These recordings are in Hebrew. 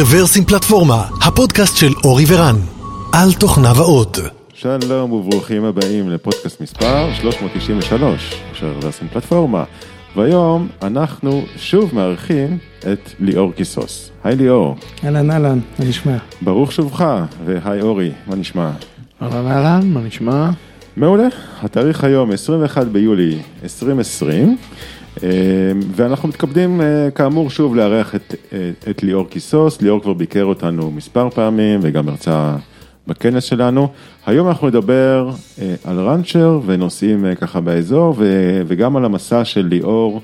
רוורסים פלטפורמה, הפודקאסט של אורי ורן, על תוכניו האות. שלום וברוכים הבאים לפודקאסט מספר 393 של רוורסים פלטפורמה. והיום אנחנו שוב מארחים את ליאור קיסוס. היי ליאור. אהלן אהלן, מה נשמע? ברוך שובך, והי אורי, מה נשמע? אהלן אהלן, מה נשמע? מעולה, התאריך היום 21 ביולי 2020, אה, ואנחנו מתכבדים אה, כאמור שוב לארח את, אה, את ליאור קיסוס, ליאור כבר ביקר אותנו מספר פעמים וגם הרצה בכנס שלנו. היום אנחנו נדבר על Rancher ונושאים ככה באזור וגם על המסע של ליאור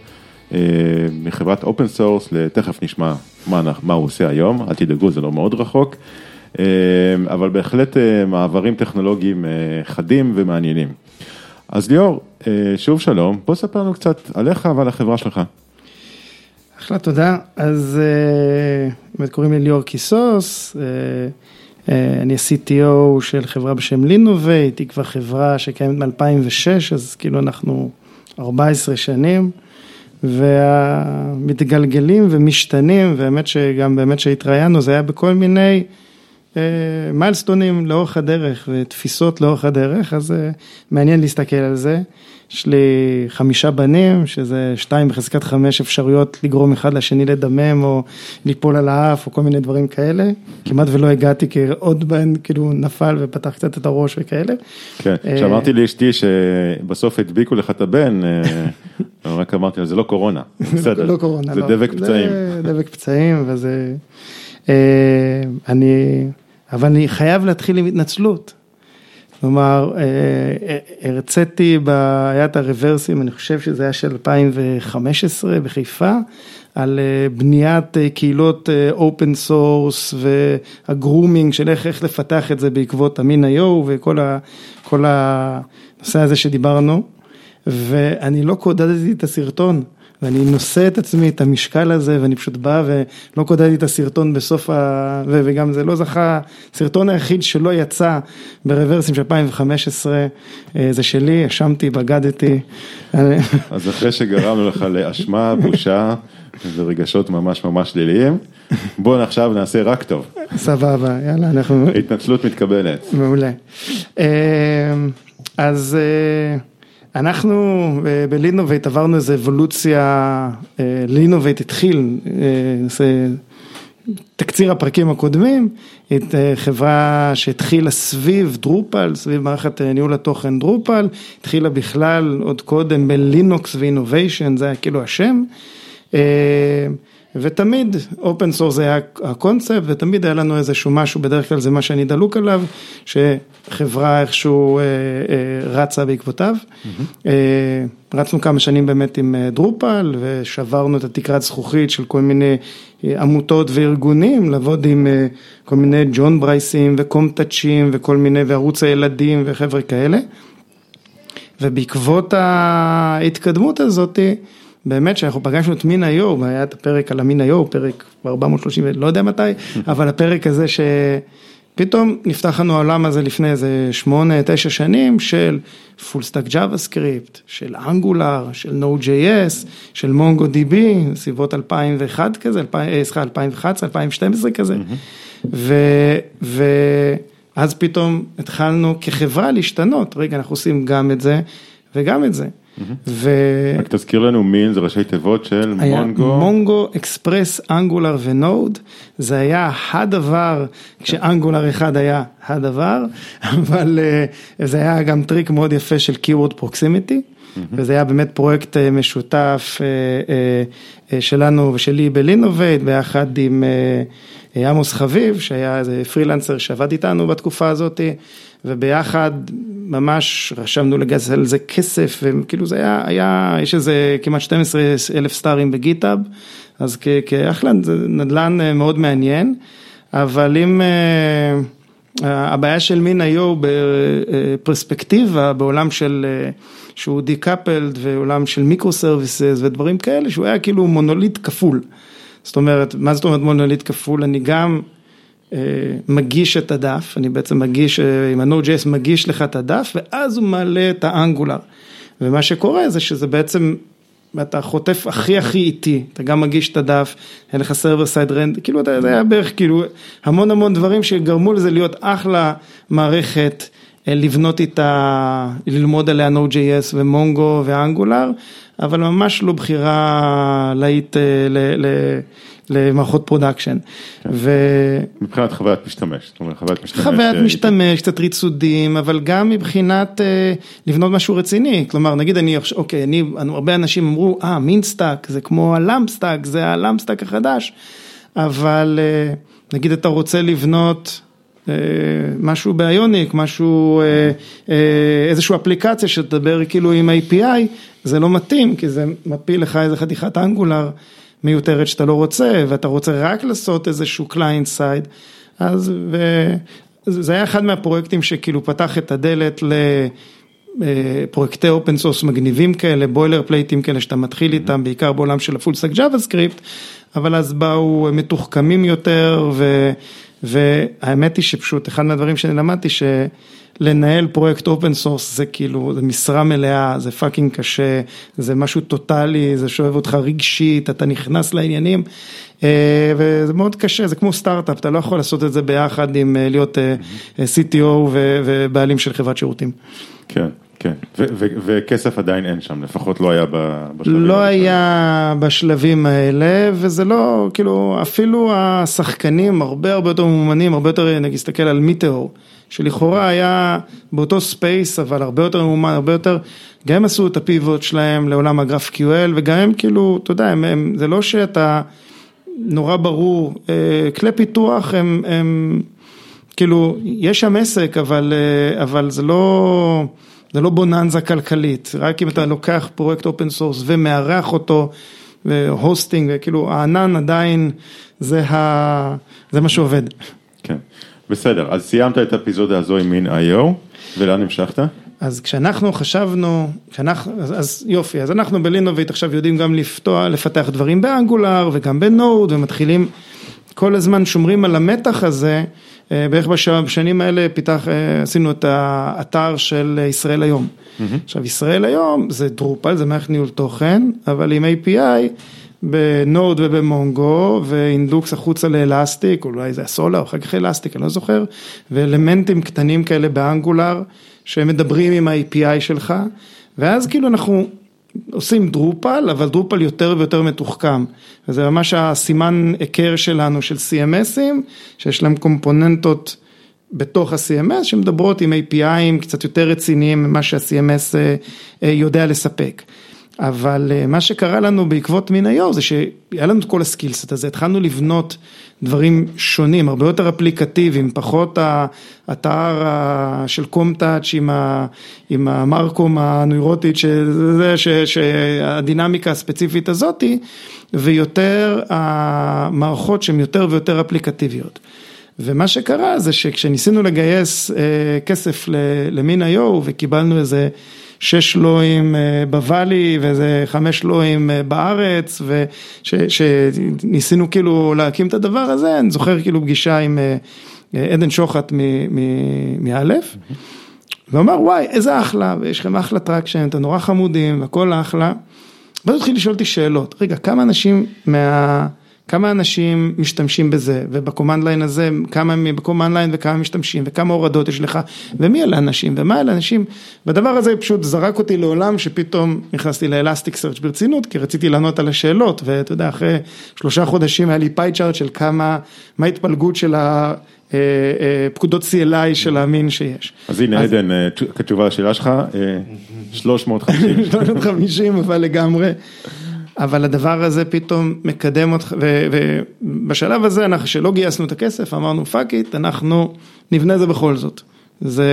מחברת open source, תכף נשמע מה, מה הוא עושה היום, אל תדאגו זה לא מאוד רחוק. אבל בהחלט מעברים טכנולוגיים חדים ומעניינים. אז ליאור, שוב שלום, בוא ספר לנו קצת עליך ועל החברה שלך. אחלה, תודה. אז באמת קוראים לי ליאור קיסוס, אני ה-CTO של חברה בשם לינובייט, היא כבר חברה שקיימת מ-2006, אז כאילו אנחנו 14 שנים, ומתגלגלים ומשתנים, והאמת שגם באמת שהתראיינו, זה היה בכל מיני מיילסטונים לאורך הדרך ותפיסות לאורך הדרך, אז מעניין להסתכל על זה. יש לי חמישה בנים, שזה שתיים בחזקת חמש אפשרויות לגרום אחד לשני לדמם או ליפול על האף או כל מיני דברים כאלה. כמעט ולא הגעתי כי עוד בן כאילו נפל ופתח קצת את הראש וכאלה. כן, כשאמרתי לאשתי שבסוף הדביקו לך את הבן, רק אמרתי זה לא קורונה, בסדר, לא קורונה, זה דבק פצעים. זה דבק פצעים וזה, אני, אבל אני חייב להתחיל עם התנצלות. כלומר, הרציתי, היה את ה Reversim, אני חושב שזה היה של 2015 בחיפה, על בניית קהילות open source וה grooming של איך, איך לפתח את זה בעקבות המין היו וכל ה, הנושא הזה שדיברנו, ואני לא קודדתי את הסרטון. ואני נושא את עצמי, את המשקל הזה, ואני פשוט בא ולא קודדתי את הסרטון בסוף ה... וגם זה לא זכה, הסרטון היחיד שלא יצא ברוורסים של 2015, זה שלי, האשמתי, בגדתי. אז אחרי שגרמנו לך לאשמה, בושה ורגשות ממש ממש שליליים, בואו עכשיו נעשה רק טוב. סבבה, יאללה, אנחנו... התנצלות מתקבלת. מעולה. אז... אנחנו ב Linnovate עברנו איזו אבולוציה, Linnovate התחיל, זה תקציר הפרקים הקודמים, חברה שהתחילה סביב Drupal, סביב מערכת ניהול התוכן Drupal, התחילה בכלל עוד קודם ב Linux ו innovation, זה היה כאילו השם. ותמיד open source היה הקונספט ותמיד היה לנו איזשהו משהו, בדרך כלל זה מה שאני דלוק עליו, שחברה איכשהו רצה בעקבותיו. רצנו כמה שנים באמת עם דרופל ושברנו את התקרת זכוכית של כל מיני עמותות וארגונים, לעבוד עם כל מיני ג'ון ברייסים וקום טאצ'ים וכל מיני וערוץ הילדים וחבר'ה כאלה. ובעקבות ההתקדמות הזאתי, באמת שאנחנו פגשנו את מין היו, היה את הפרק על המין היו, פרק 430, לא יודע מתי, אבל הפרק הזה שפתאום נפתח לנו העולם הזה לפני איזה 8-9 שנים של full stack JavaScript, של Angular, של Node.js, של MongoDB, סביבות 2001 כזה, סליחה 2011, 2012 כזה, ואז פתאום התחלנו כחברה להשתנות, רגע אנחנו עושים גם את זה וגם את זה. ו... רק תזכיר לנו מין זה ראשי תיבות של Mongo. Mongo, Express, Angular ו Node, זה היה הדבר, כש Angular אחד היה הדבר, אבל זה היה גם טריק מאוד יפה של Keyword Proximity, וזה היה באמת פרויקט משותף שלנו ושלי ב Linnovate, ביחד עם עמוס חביב, שהיה איזה פרילנסר שעבד איתנו בתקופה הזאת. וביחד ממש רצינו לגייס על זה כסף, וכאילו זה היה, היה, יש איזה כמעט 12 אלף סטארים ב GitHub, אז כאחלה, נדל"ן מאוד מעניין, אבל אם הבעיה של מין היו בפרספקטיבה, בעולם של, שהוא decoupled ועולם של microservices ודברים כאלה, שהוא היה כאילו מונוליט כפול. זאת אומרת, מה זאת אומרת מונוליט כפול? אני גם מגיש את הדף, אני בעצם מגיש, עם ה-Node.js מגיש לך את הדף, ואז הוא מעלה את ה Angular. ומה שקורה זה שזה בעצם ואתה חוטף הכי הכי איטי, אתה גם מגיש את הדף, אין לך server side render, כאילו זה היה בערך כאילו המון המון דברים שגרמו לזה להיות אחלה מערכת. לבנות איתה, ללמוד עליה Node.js ו Mongo ו Angular, אבל ממש לא בחירה להיט למערכות production. כן. מבחינת חוויית משתמש, זאת אומרת חוויית משתמש. חוויית משתמש, קצת ריצודים, אבל גם מבחינת לבנות משהו רציני, כלומר נגיד אני, אוקיי, אני, הרבה אנשים אמרו, אה, MEAN stack, זה כמו ה LAMP stack, זה ה LAMP stack החדש, אבל נגיד אתה רוצה לבנות משהו ב Ionic, משהו, איזושהי אפליקציה שתדבר כאילו עם API, זה לא מתאים, כי זה מפיל לך איזה חתיכת Angular מיותרת שאתה לא רוצה, ואתה רוצה רק לעשות איזשהו client side, אז זה היה אחד מהפרויקטים שכאילו פתח את הדלת לפרויקטי open source מגניבים כאלה, boilerplate ים כאלה שאתה מתחיל איתם, בעיקר בעולם של ה full stack JavaScript, אבל אז באו מתוחכמים יותר ו... והאמת היא שפשוט אחד מהדברים שאני למדתי שלנהל פרויקט open source זה כאילו, זה משרה מלאה, זה fucking קשה, זה משהו טוטאלי, זה שואב אותך רגשית, אתה נכנס לעניינים וזה מאוד קשה, זה כמו סטארט-אפ, אתה לא יכול לעשות את זה ביחד עם להיות CTO ובעלים של חברת שירותים. כן. כן, וכסף עדיין אין שם, לפחות לא היה בשלבים האלה. לא היה בשלבים האלה, וזה לא, כאילו, אפילו השחקנים הרבה הרבה יותר ממומנים, הרבה יותר, נגיד, תסתכל על מיטאור, שלכאורה היה באותו space, אבל הרבה יותר ממומן, הרבה יותר, גם הם עשו את ה pivot שלהם לעולם ה GraphQL, וגם הם כאילו, אתה יודע, הם, הם, זה לא שאתה, נורא ברור, כלי פיתוח הם, הם, כאילו, יש שם עסק, אבל, אבל זה לא... זה לא בוננזה כלכלית, רק אם אתה לוקח פרויקט open source ומארח אותו, ו hosting, וכאילו הענן עדיין זה, ה... זה מה שעובד. כן, בסדר, אז סיימת את האפיזודה הזו עם מין איו, ולאן המשכת? אז כשאנחנו חשבנו, כשאנחנו, אז, אז יופי, אז אנחנו בלינוביט עכשיו יודעים גם לפתוח, לפתח דברים באנגולר וגם בנוד, ומתחילים כל הזמן שומרים על המתח הזה. בערך בשנים האלה פיתח, עשינו את האתר של ישראל היום. עכשיו ישראל היום זה דרופל, זה מערכת ניהול תוכן, אבל עם API בנוד ובמונגו ואינדוקס החוצה לאלסטיק, אולי זה הסולר, אחר כך אלסטיק, אני לא זוכר, ואלמנטים קטנים כאלה באנגולר שמדברים עם ה-API שלך, ואז כאילו אנחנו עושים דרופל, אבל דרופל יותר ויותר מתוחכם. וזה ממש הסימן היכר שלנו של CMSים, שיש להם קומפוננטות בתוך ה-CMS, שמדברות עם APIים קצת יותר רציניים ממה שה-CMS יודע לספק. אבל מה שקרה לנו בעקבות מין היום זה שהיה לנו את כל הסקילסט הזה, התחלנו לבנות דברים שונים, הרבה יותר אפליקטיביים, פחות האתר של קומטאץ' עם המרקום הנוירוטית, שזה, שהדינמיקה הספציפית הזאתי, ויותר המערכות שהן יותר ויותר אפליקטיביות. ומה שקרה זה שכשניסינו לגייס כסף למין היו וקיבלנו איזה שש לאווים ב Valley ואיזה חמש לאווים בארץ ושניסינו כאילו להקים את הדבר הזה, אני זוכר כאילו פגישה עם עדן שוחט מאלף אמר וואי איזה אחלה ויש לכם אחלה traction, אתם נורא חמודים והכל אחלה. ואז התחיל לשאול אותי שאלות, רגע כמה אנשים מה... כמה אנשים משתמשים בזה, וב command line הזה, כמה ב command line וכמה משתמשים, וכמה הורדות יש לך, ומי אלה האנשים, ומה אלה האנשים, והדבר הזה פשוט זרק אותי לעולם שפתאום נכנסתי ל Elasticsearch ברצינות, כי רציתי לענות על השאלות, ואתה יודע, אחרי שלושה חודשים היה לי pie chart של כמה, מה ההתפלגות של הפקודות CLI של המין שיש. אז הנה עדן, כתשובה לשאלה שלך, 350. 350, אבל לגמרי. אבל הדבר הזה פתאום מקדם אותך, ובשלב הזה, אנחנו שלא גייסנו את הכסף, אמרנו fuck it, אנחנו נבנה את זה בכל זאת. זה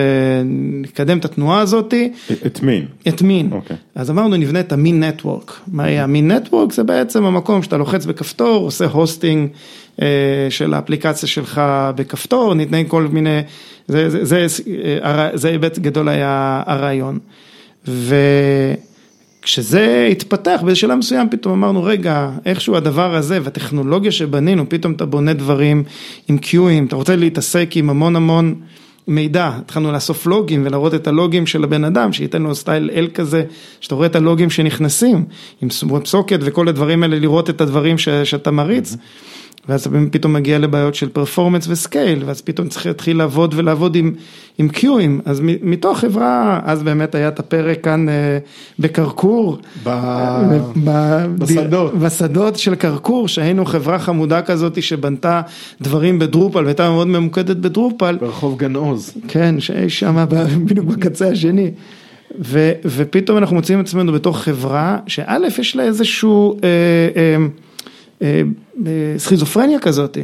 נקדם את התנועה הזאתי. את מין. את מין. Okay. אז אמרנו נבנה את המין נטוורק. מה יהיה המין נטוורק? זה בעצם המקום שאתה לוחץ בכפתור, עושה הוסטינג אה, של האפליקציה שלך בכפתור, ניתן כל מיני, זה, זה, זה, זה, זה היבט גדול היה הרעיון. ו... כשזה התפתח באיזה שלב מסוים פתאום אמרנו רגע איכשהו הדבר הזה והטכנולוגיה שבנינו פתאום אתה בונה דברים עם קיואים אתה רוצה להתעסק עם המון המון מידע, התחלנו לאסוף לוגים ולהראות את הלוגים של הבן אדם, שייתן לו סטייל אל כזה, שאתה רואה את הלוגים שנכנסים, עם סוקט וכל הדברים האלה, לראות את הדברים ש, שאתה מריץ. ואז פתאום מגיע לבעיות של פרפורמנס וסקייל, ואז פתאום צריך להתחיל לעבוד ולעבוד עם, עם קיואים, אז מתוך חברה, אז באמת היה את הפרק כאן אה, בקרקור, ב... ב... בשדות, בשדות של קרקור, שהיינו חברה חמודה כזאת שבנתה דברים ב Drupal, והייתה מאוד ממוקדת ב Drupal. ברחוב גן עוז. כן, שם בדיוק בקצה השני. ו, ופתאום אנחנו מוצאים את עצמנו בתוך חברה, שא' יש לה איזשהו... אה, אה, סכיזופרניה כזאת,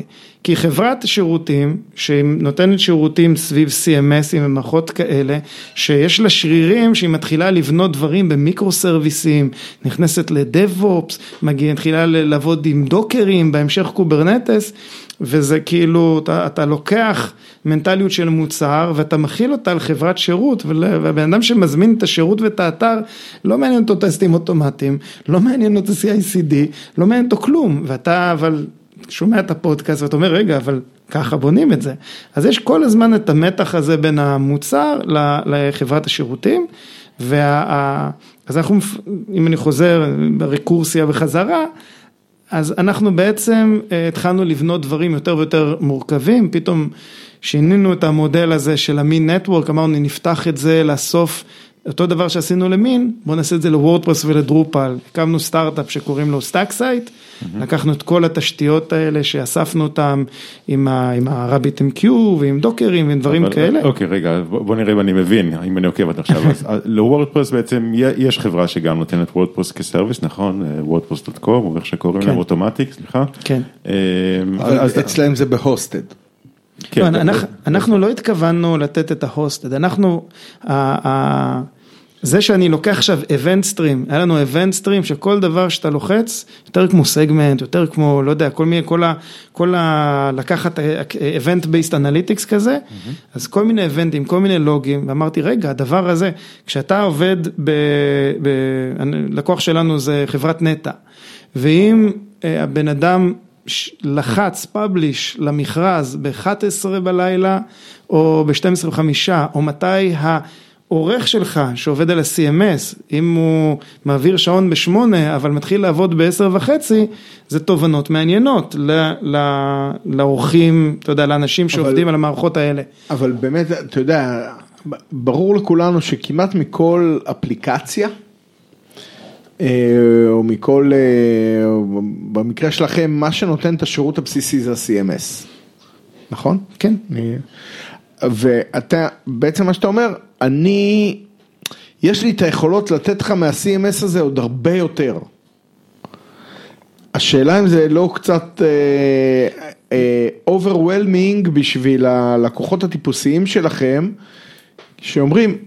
כי חברת שירותים שנותנת שירותים סביב CMS ים ומערכות כאלה, שיש לה שרירים שהיא מתחילה לבנות דברים ב micro service ים, נכנסת ל DevOps, מתחילה לעבוד עם Docker ים, בהמשך Kubernetes, וזה כאילו, אתה, אתה לוקח מנטליות של מוצר ואתה מכיל אותה על חברת שירות, והבן אדם שמזמין את השירות ואת האתר, לא מעניין אותו טסטים אוטומטיים, לא מעניין אותו CICD, לא מעניין אותו כלום, ואתה אבל שומע את הפודקאסט ואתה אומר, רגע, אבל ככה בונים את זה. אז יש כל הזמן את המתח הזה בין המוצר לחברת השירותים, וה... אז אנחנו, אם אני חוזר ברקורסיה וחזרה, אז אנחנו בעצם אה, התחלנו לבנות דברים יותר ויותר מורכבים, פתאום שינינו את המודל הזה של ה MEAN network, אמרנו נפתח את זה לאסוף אותו דבר שעשינו למין, בואו נעשה את זה ל WordPress ול Drupal, הקמנו סטארט-אפ שקוראים לו Stacksight, mm-hmm. לקחנו את כל התשתיות האלה שאספנו אותם עם ה RabbitMQ ועם Docker ים ועם דברים אבל, כאלה. אוקיי, רגע, בוא נראה אם אני מבין, אם אני עוקב עד עכשיו, אז ל WordPress בעצם יש חברה שגם נותנת WordPress כ service, נכון? WordPress.com, או איך שקוראים כן. להם Automattic, סליחה. כן. אה, אבל אז- אצלם זה בהוסטד. כן, לא, אנחנו, אנחנו לא התכוונו לתת את ההוסטד, אנחנו, זה שאני לוקח עכשיו event stream, היה לנו event stream שכל דבר שאתה לוחץ, יותר כמו סגמנט, יותר כמו, לא יודע, כל מיני, כל ה... כל ה לקחת אה, event based analytics כזה, אז כל מיני eventים, כל מיני לוגים, ואמרתי, רגע, הדבר הזה, כשאתה עובד ב... ב לקוח שלנו זה חברת נטע, ואם אה, הבן אדם לחץ פאבליש למכרז ב-11 בלילה או ב-12 וחמישה, או מתי העורך שלך שעובד על ה-CMS, אם הוא מעביר שעון בשמונה אבל מתחיל לעבוד בעשר וחצי, זה תובנות מעניינות ל- ל- לעורכים, אתה יודע, לאנשים שעובדים על המערכות האלה. אבל באמת, אתה יודע, ברור לכולנו שכמעט מכל אפליקציה, אה, או מכל, אה, במקרה שלכם, מה שנותן את השירות הבסיסי זה ה-CMS, נכון? כן. ואתה, בעצם מה שאתה אומר, אני, יש לי את היכולות לתת לך מה-CMS הזה עוד הרבה יותר. השאלה אם זה לא קצת overwhelming בשביל הלקוחות הטיפוסיים שלכם, שאומרים, "אה,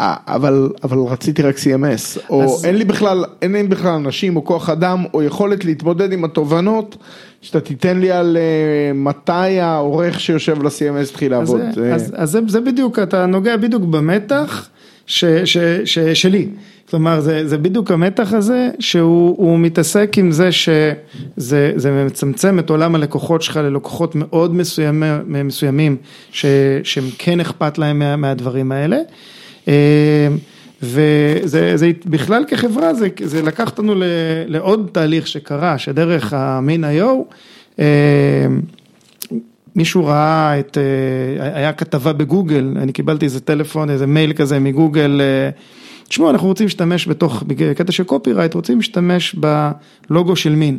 אבל, אבל רציתי רק CMS, או אז- אין לי בכלל, אין לי בכלל אנשים או כוח אדם או יכולת להתמודד עם התובנות, שאתה תיתן לי על אה, מתי העורך שיושב על ה-CMS התחיל אז, לעבוד. זה- זה- אז, אז זה, זה בדיוק, אתה נוגע בדיוק במתח ש, ש, ש, שלי, כלומר זה, זה בדיוק המתח הזה שהוא הוא מתעסק עם זה שזה זה מצמצם את עולם הלקוחות שלך ללקוחות מאוד מסוימים, מסוימים ש, שהם כן אכפת להם מה, מהדברים האלה. אה, וזה זה, בכלל כחברה זה, זה לקח אותנו ל, לעוד תהליך שקרה, שדרך המין איו, מישהו ראה את, אה, היה כתבה בגוגל, אני קיבלתי איזה טלפון, איזה מייל כזה מגוגל, אה, תשמעו, אנחנו רוצים להשתמש בתוך, בקטע של קופירייט, רוצים להשתמש בלוגו של מין.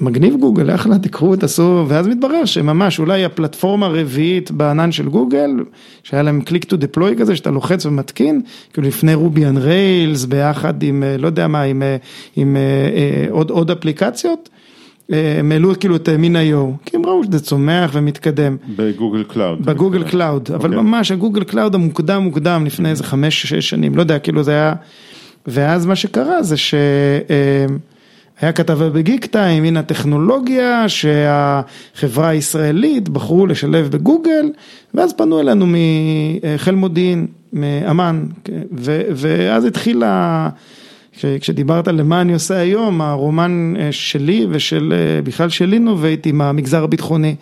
מגניב גוגל, אחלה, תקחו, תעשו, ואז מתברר שממש אולי הפלטפורמה הרביעית בענן של גוגל, שהיה להם click to deploy כזה, שאתה לוחץ ומתקין, כאילו לפני Ruby on Rails, ביחד עם, אה, לא יודע מה, עם, אה, עם אה, אה, עוד, עוד אפליקציות. הם העלו כאילו את מין איו, כי הם ראו שזה צומח ומתקדם. ב Google Cloud. ב Google Cloud, אבל אוקיי. ממש ה Google Cloud המוקדם מוקדם לפני איזה חמש, שש שנים, לא יודע, כאילו זה היה, ואז מה שקרה זה שהיה כתבה בגיק טיים, הנה הטכנולוגיה שהחברה הישראלית בחרו לשלב בגוגל, ואז פנו אלינו מחיל מודיעין, מאמ"ן, ו- ואז התחילה... כש- כשדיברת על מה אני עושה היום, הרומן אה, שלי ושל, אה, בכלל של לינובייט עם המגזר הביטחוני.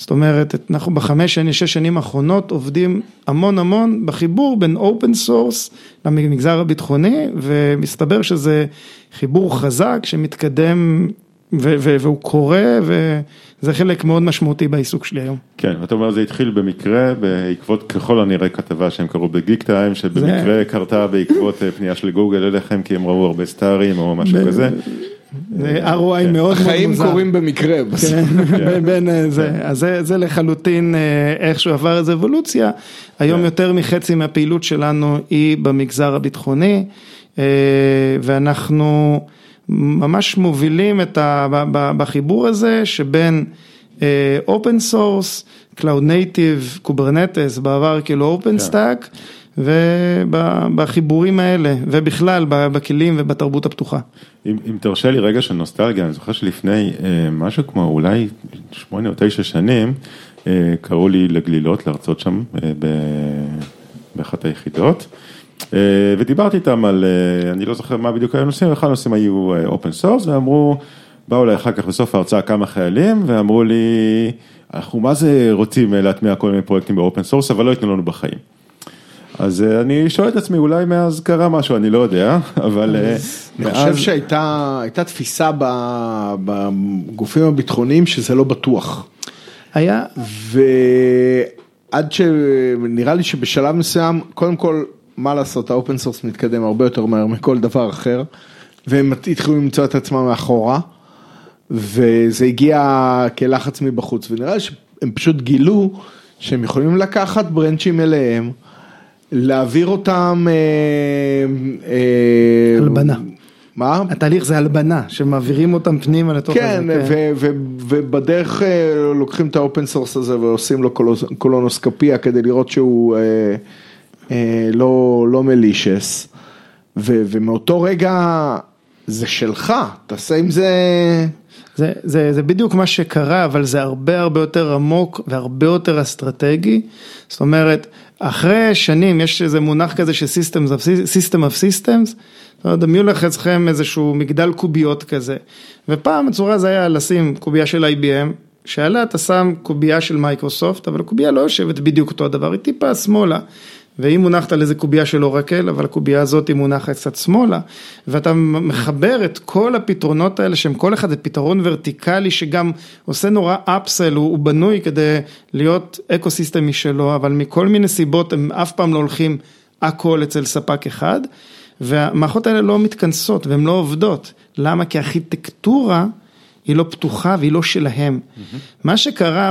זאת אומרת, אנחנו בחמש, שנים, שש שנים האחרונות עובדים המון המון בחיבור בין open source למגזר הביטחוני, ומסתבר שזה חיבור חזק שמתקדם ו- ו- והוא קורה, וזה חלק מאוד משמעותי בעיסוק שלי היום. כן, ואתה אומר זה התחיל במקרה, בעקבות ככל הנראה כתבה שהם קראו ב Geektime, שבמקרה זה... קרתה בעקבות אה, פנייה של גוגל אליכם, כי הם ראו הרבה star ים או משהו ב- כזה. זה ROI מאוד מאוד מוזר. החיים קורים במקרה. כן, בין אה, זה, אז זה לחלוטין אה, איכשהו עבר איזו אבולוציה, היום יותר מחצי מהפעילות שלנו היא במגזר הביטחוני, ואנחנו ממש מובילים את ה, בחיבור הזה שבין open source, cloud native, Kubernetes, בעבר כאילו OpenStack, ובחיבורים האלה, ובכלל בכלים ובתרבות הפתוחה. אם, אם תרשה לי רגע של נוסטלגיה, אני זוכר שלפני אה, משהו כמו אולי שמונה או תשע שנים, אה, קראו לי לגלילות להרצות שם אה, באחת היחידות. אה, ודיברתי איתם על, אה, אני לא זוכר מה בדיוק היו הנושאים, אחד הנושאים היו open source, ואמרו, באו אליי אחר כך בסוף ההרצאה כמה חיילים, ואמרו לי, אנחנו מה זה רוצים להטמיע כל מיני פרויקטים ב open source, אבל לא ייתנו לנו בחיים. אז אני שואל את עצמי, אולי מאז קרה משהו, אני לא יודע, אבל אני חושב שהייתה תפיסה בגופים הביטחוניים שזה לא בטוח. היה. ועד שנראה לי שבשלב מסוים, קודם כל, מה לעשות, ה open source מתקדם הרבה יותר מהר מכל דבר אחר, והם התחילו למצוא את עצמם מאחורה, וזה הגיע כלחץ מבחוץ, ונראה לי שהם פשוט גילו שהם יכולים לקחת branch ים אליהם, להעביר אותם... אה, אה, הלבנה. מה? התהליך זה הלבנה, שמעבירים אותם פנימה לתוך כן, הזה. כן, ובדרך אה, לוקחים את ה open source הזה ועושים לו קולונוסקופיה כדי לראות שהוא לא, לא malicious, ומאותו רגע זה שלך, תעשה עם זה... זה, זה, זה בדיוק מה שקרה, אבל זה הרבה הרבה יותר עמוק והרבה יותר אסטרטגי. זאת אומרת, אחרי שנים יש איזה מונח כזה של Systems of, System of Systems, דמיון לך אצלכם איזשהו מגדל קוביות כזה, ופעם הצורה זה היה לשים קובייה של IBM, שעליה אתה שם קובייה של מייקרוסופט, אבל הקובייה לא יושבת בדיוק אותו הדבר, היא טיפה שמאלה. והיא מונחת על איזה קובייה של אורקל, אבל הקובייה הזאת היא מונחת קצת שמאלה, ואתה מחבר את כל הפתרונות האלה, שהם כל אחד זה פתרון ורטיקלי, שגם עושה נורא אפסל, הוא, הוא בנוי כדי להיות אקו סיסטם משלו, אבל מכל מיני סיבות הם אף פעם לא הולכים הכל אצל ספק אחד, והמערכות האלה לא מתכנסות והן לא עובדות. למה? כי ארכיטקטורה היא לא פתוחה והיא לא שלהם. Mm-hmm. מה שקרה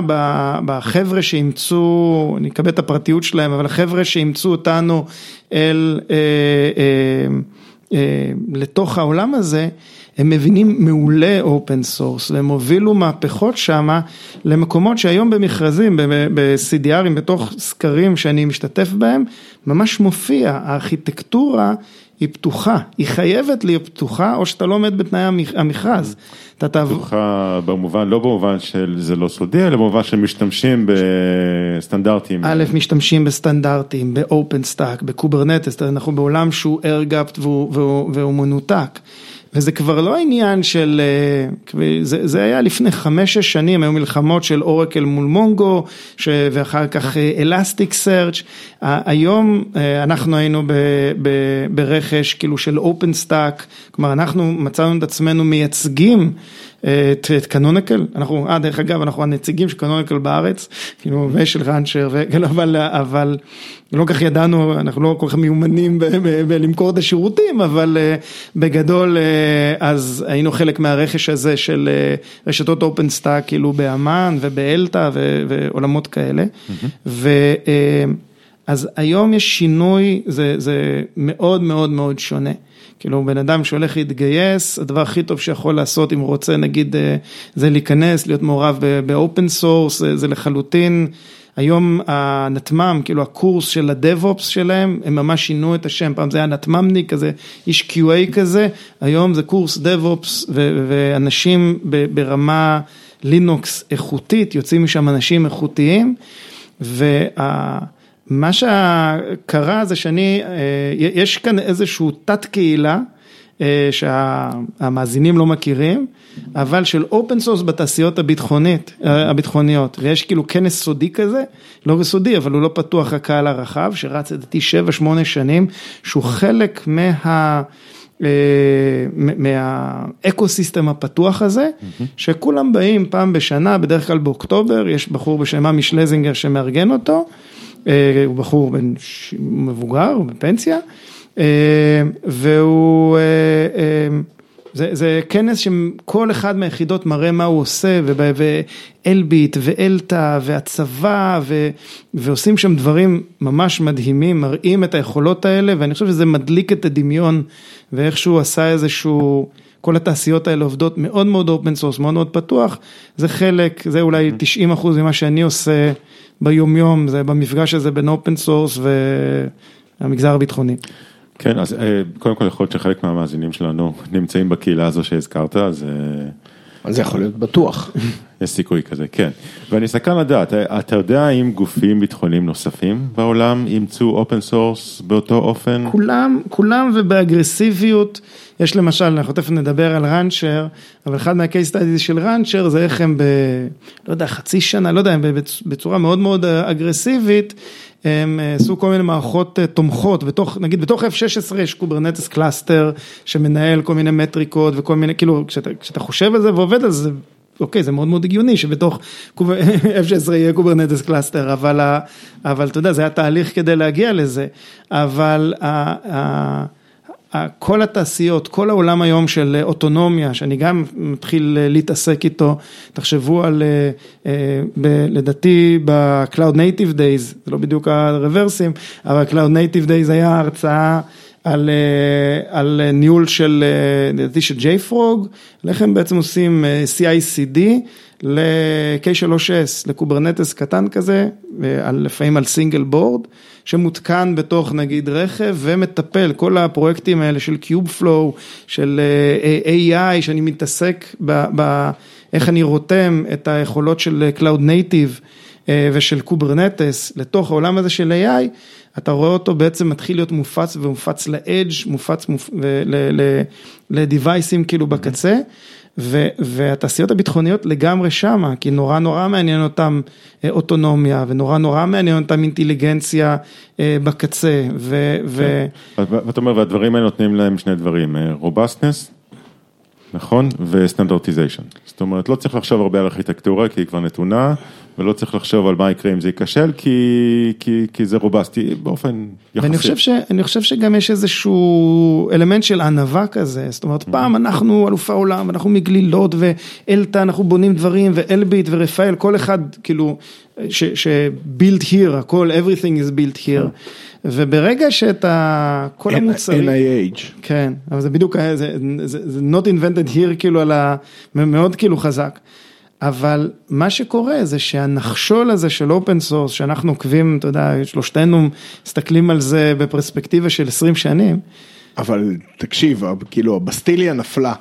בחבר'ה שאימצו, אני אקבל את הפרטיות שלהם, אבל החבר'ה שאימצו אותנו אל, אה, אה, אה, לתוך העולם הזה, הם מבינים מעולה open source והם הובילו מהפכות שמה למקומות שהיום במכרזים, ב-CDR ים, בתוך סקרים שאני משתתף בהם, ממש מופיע, הארכיטקטורה היא פתוחה, היא חייבת להיות פתוחה או שאתה לא עומד בתנאי המכרז. פתוחה במובן, לא במובן של זה לא סודי, אלא במובן שמשתמשים בסטנדרטים. א', משתמשים בסטנדרטים, ב OpenStack, ב Kubernetes, אנחנו בעולם שהוא air-gapped והוא, והוא, והוא מנותק. וזה כבר לא העניין של, אה, זה, היה לפני חמש-שש שנים, היו מלחמות של אורקל מול מונגו, ואחר כך Elasticsearch, היום אה, אנחנו היינו ב, ב, ברכש כאילו של OpenStack, כלומר אנחנו מצאנו את עצמנו מייצגים את, את Canonical, אנחנו, אה דרך אגב אנחנו הנציגים של Canonical בארץ, כאילו ושל Rancher, אבל, אבל לא כל כך ידענו, אנחנו לא כל כך מיומנים בלמכור את השירותים, אבל אה, בגדול אה, אז היינו חלק מהרכש הזה של אה, רשתות OpenStack, כאילו באמ"ן ובאלתא ועולמות כאלה. אז היום יש שינוי, זה, זה מאוד מאוד מאוד שונה. כאילו בן אדם שהולך להתגייס, הדבר הכי טוב שיכול לעשות אם הוא רוצה נגיד זה להיכנס, להיות מעורב ב open source, זה לחלוטין. היום הנתמ"ם, כאילו הקורס של הדב-אופס שלהם, הם ממש שינו את השם, פעם זה היה נתמ"מניק כזה, איש QA כזה, היום זה קורס דב-אופס ואנשים ברמה לינוקס איכותית, יוצאים משם אנשים איכותיים, ומה שקרה זה שאני, אה, יש כאן איזשהו תת קהילה, אה, שהמאזינים לא מכירים, אבל של open source בתעשיות הביטחונית, אה, הביטחוניות, ויש כאילו כנס סודי כזה, לא סודי, אבל הוא לא פתוח לקהל הרחב, שרץ לדעתי 7-8 שנים, שהוא חלק מה... מה ecosystem הפתוח הזה, שכולם באים פעם בשנה, בדרך כלל באוקטובר, יש בחור בשם עמי שלזינגר שמארגן אותו, הוא בחור בן מבוגר, הוא בפנסיה, והוא, זה, זה כנס שכל אחד מהיחידות מראה מה הוא עושה, ואלביט ואלתא והצבא, ו, ועושים שם דברים ממש מדהימים, מראים את היכולות האלה, ואני חושב שזה מדליק את הדמיון, ואיכשהו עשה איזשהו... כל התעשיות האלה עובדות מאוד מאוד open source, מאוד מאוד פתוח, זה חלק, זה אולי 90 אחוז ממה שאני עושה ביומיום, זה במפגש הזה בין open source והמגזר הביטחוני. כן, אז קודם כל יכול להיות שחלק מהמאזינים שלנו נמצאים בקהילה הזו שהזכרת, אז... אז זה יכול להיות בטוח. יש סיכוי כזה, כן. ואני סקרן לדעת, אתה יודע אם גופים ביטחוניים נוספים בעולם אימצו open source באותו אופן? כולם, כולם ובאגרסיביות. יש למשל, אנחנו תכף נדבר על Rancher, אבל אחד מה case studies של Rancher זה איך הם ב... לא יודע, חצי שנה, לא יודע, הם בצורה מאוד מאוד אגרסיבית, הם עשו כל מיני מערכות תומכות, בתוך, נגיד בתוך F16 יש Kubernetes cluster שמנהל כל מיני מטריקות וכל מיני, כאילו, כשאתה, כשאתה חושב על זה ועובד על זה, אוקיי, זה מאוד מאוד הגיוני שבתוך F16 יהיה Kubernetes cluster, אבל, אבל אתה יודע, זה היה תהליך כדי להגיע לזה, אבל כל התעשיות, כל העולם היום של אוטונומיה, שאני גם מתחיל להתעסק איתו, תחשבו על, לדעתי ב-Cloud Native Days, זה לא בדיוק הרוורסים, אבל Cloud Native Days היה הרצאה על, על ניהול של, לדעתי של JFrog, איך הם בעצם עושים CI/CD ל-K3S, לקוברנטס קטן כזה, לפעמים על סינגל בורד, שמותקן בתוך נגיד רכב ומטפל, כל הפרויקטים האלה של Kubeflow, של AI, שאני מתעסק באיך אני רותם את היכולות של Cloud Native ושל Kubernetes לתוך העולם הזה של AI, אתה רואה אותו בעצם מתחיל להיות מופץ ומופץ ל-edge, מופץ ל device ים כאילו בקצה. והתעשיות הביטחוניות לגמרי שמה, כי נורא נורא מעניין אותם אוטונומיה, ונורא נורא מעניין אותם אינטליגנציה בקצה, ו... ואתה אומר, והדברים האלה נותנים להם שני דברים, robustness, נכון? ו standardization. זאת אומרת, לא צריך לחשוב הרבה על ארכיטקטורה, כי היא כבר נתונה, ולא צריך לחשוב על מה יקרה אם זה ייכשל, כי, כי, כי זה רובסטי באופן יחסי. ואני חושב, ש, חושב שגם יש איזשהו אלמנט של ענווה כזה, זאת אומרת, פעם אנחנו אלופי העולם, אנחנו מגלילות, ואלתא, אנחנו בונים דברים, ואלביט ורפאל, כל אחד, כאילו, ש-build here, הכל, everything is built here. וברגע שאתה, כל המוצרים, NIH, כן, אבל זה בדיוק, זה, זה, זה not invented here כאילו על ה... מאוד כאילו חזק, אבל מה שקורה זה שהנחשול הזה של open source, שאנחנו עוקבים, אתה יודע, שלושתנו מסתכלים על זה בפרספקטיבה של 20 שנים. אבל תקשיב, כאילו הבסטיליה נפלה.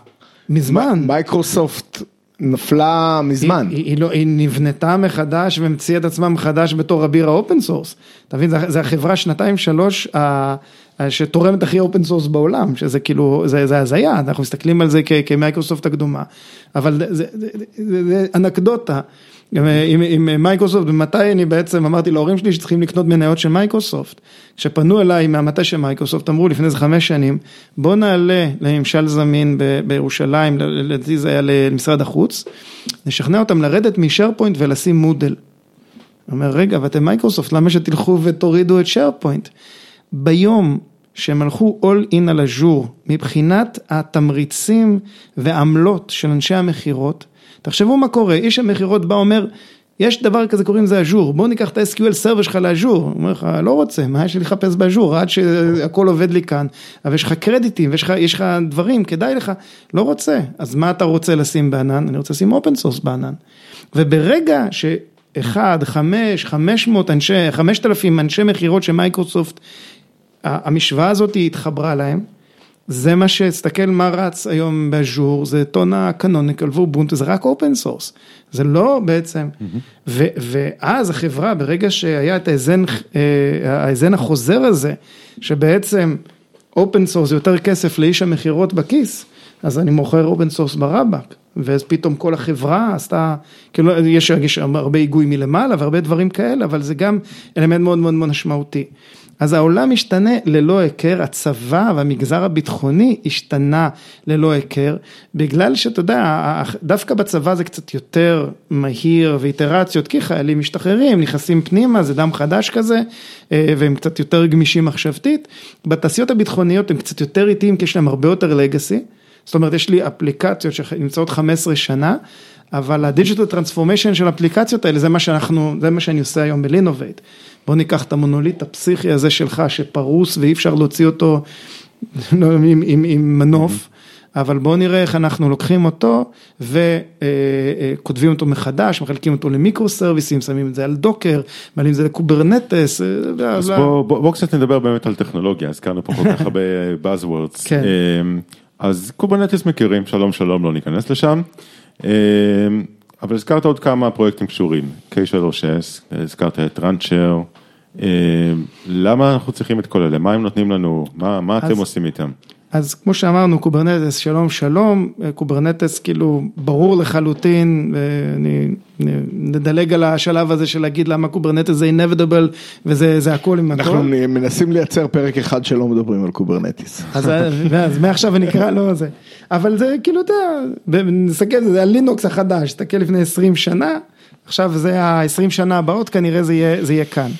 מזמן. מייקרוסופט נפלה מזמן. היא, היא, לא, היא נבנתה מחדש והמציאה את עצמה מחדש בתור אביר ה open source. אתה מבין, זה החברה שנתיים שלוש שתורמת הכי open source בעולם, שזה כאילו, זה, זה הזיה, אנחנו מסתכלים על זה כמייקרוסופט הקדומה, אבל זה, זה, זה, זה, זה אנקדוטה. עם, עם מייקרוסופט, ומתי אני בעצם אמרתי להורים שלי שצריכים לקנות מניות של מייקרוסופט. כשפנו אליי מהמטה של מייקרוסופט, אמרו לפני איזה חמש שנים, בוא נעלה לממשל זמין ב, בירושלים, לדעתי זה היה למשרד החוץ, נשכנע אותם לרדת מ SharePoint ולשים Moodle. הוא אומר, רגע, ואתם מייקרוסופט, למה שתלכו ותורידו את SharePoint? ביום שהם הלכו all in על אג'ור, מבחינת התמריצים ועמלות של אנשי המכירות, תחשבו מה קורה, איש המכירות בא אומר, יש דבר כזה קוראים לזה אג'ור, בוא ניקח את ה-SQL Server שלך לאג'ור, הוא אומר לך, לא רוצה, מה יש לי לחפש באג'ור, עד שהכל עובד לי כאן, אבל יש לך קרדיטים, ויש לך דברים, כדאי לך, לא רוצה, אז מה אתה רוצה לשים בענן? אני רוצה לשים open source בענן, וברגע שאחד, חמש, חמש מאות אנשי, חמשת אלפים אנשי מכירות של מייקרוסופט, המשוואה הזאת התחברה להם, זה מה שתסתכל מה רץ היום ב Azure, זה טונה Canonical ו Ubuntu, זה רק open source, זה לא בעצם, ו, ואז החברה ברגע שהיה את ההאזן, ההאזן החוזר הזה, שבעצם open source זה יותר כסף לאיש המכירות בכיס, אז אני מוכר open source ברבק, ואז פתאום כל החברה עשתה, כאילו יש, יש הרבה היגוי מלמעלה והרבה דברים כאלה, אבל זה גם אלמנט מאוד מאוד משמעותי. אז העולם השתנה ללא היכר, הצבא והמגזר הביטחוני השתנה ללא היכר, בגלל שאתה יודע, דווקא בצבא זה קצת יותר מהיר באיטרציות, כי חיילים משתחררים, נכנסים פנימה, זה דם חדש כזה, אה, והם קצת יותר גמישים מחשבתית. בתעשיות הביטחוניות הם קצת יותר איטיים, כי יש להם הרבה יותר legacy. זאת אומרת, יש לי אפליקציות שנמצאות 15 שנה, אבל ה digital transformation של האפליקציות האלה, זה מה שאנחנו, זה מה שאני עושה היום ב Linnovate. בוא ניקח את המונוליט הפסיכי הזה שלך, שפרוס ואי אפשר להוציא אותו לא, עם, עם, עם מנוף. אבל בואו נראה איך אנחנו לוקחים אותו וכותבים אותו מחדש, מחלקים אותו ל microserviceים, שמים את זה על Docker, מעלים את זה ל Kubernetes. אה, אז בואו בוא, בוא קצת נדבר באמת על טכנולוגיה, הזכרנו פה כל כך הרבה Buzzwords. כן. אז Kubernetes מכירים, שלום שלום, לא ניכנס לשם. אמ, אבל הזכרת עוד כמה פרויקטים קשורים, K3S, הזכרת את Rancher, אמ, למה אנחנו צריכים את כל אלה, מה הם נותנים לנו, מה, מה אתם עושים איתם? אז כמו שאמרנו, Kubernetes, שלום שלום, Kubernetes כאילו ברור לחלוטין, ואני נדלג על השלב הזה של להגיד למה Kubernetes זה inevitable וזה הכל עם הכל. אנחנו מנסים לייצר פרק אחד שלא מדברים על Kubernetes. אז, אז מעכשיו אני אקרא לו זה, אבל זה כאילו, אתה נסתכל, זה הלינוקס החדש, תסתכל לפני 20 שנה, עכשיו זה ה-20 שנה הבאות, כנראה זה יהיה, זה יהיה כאן.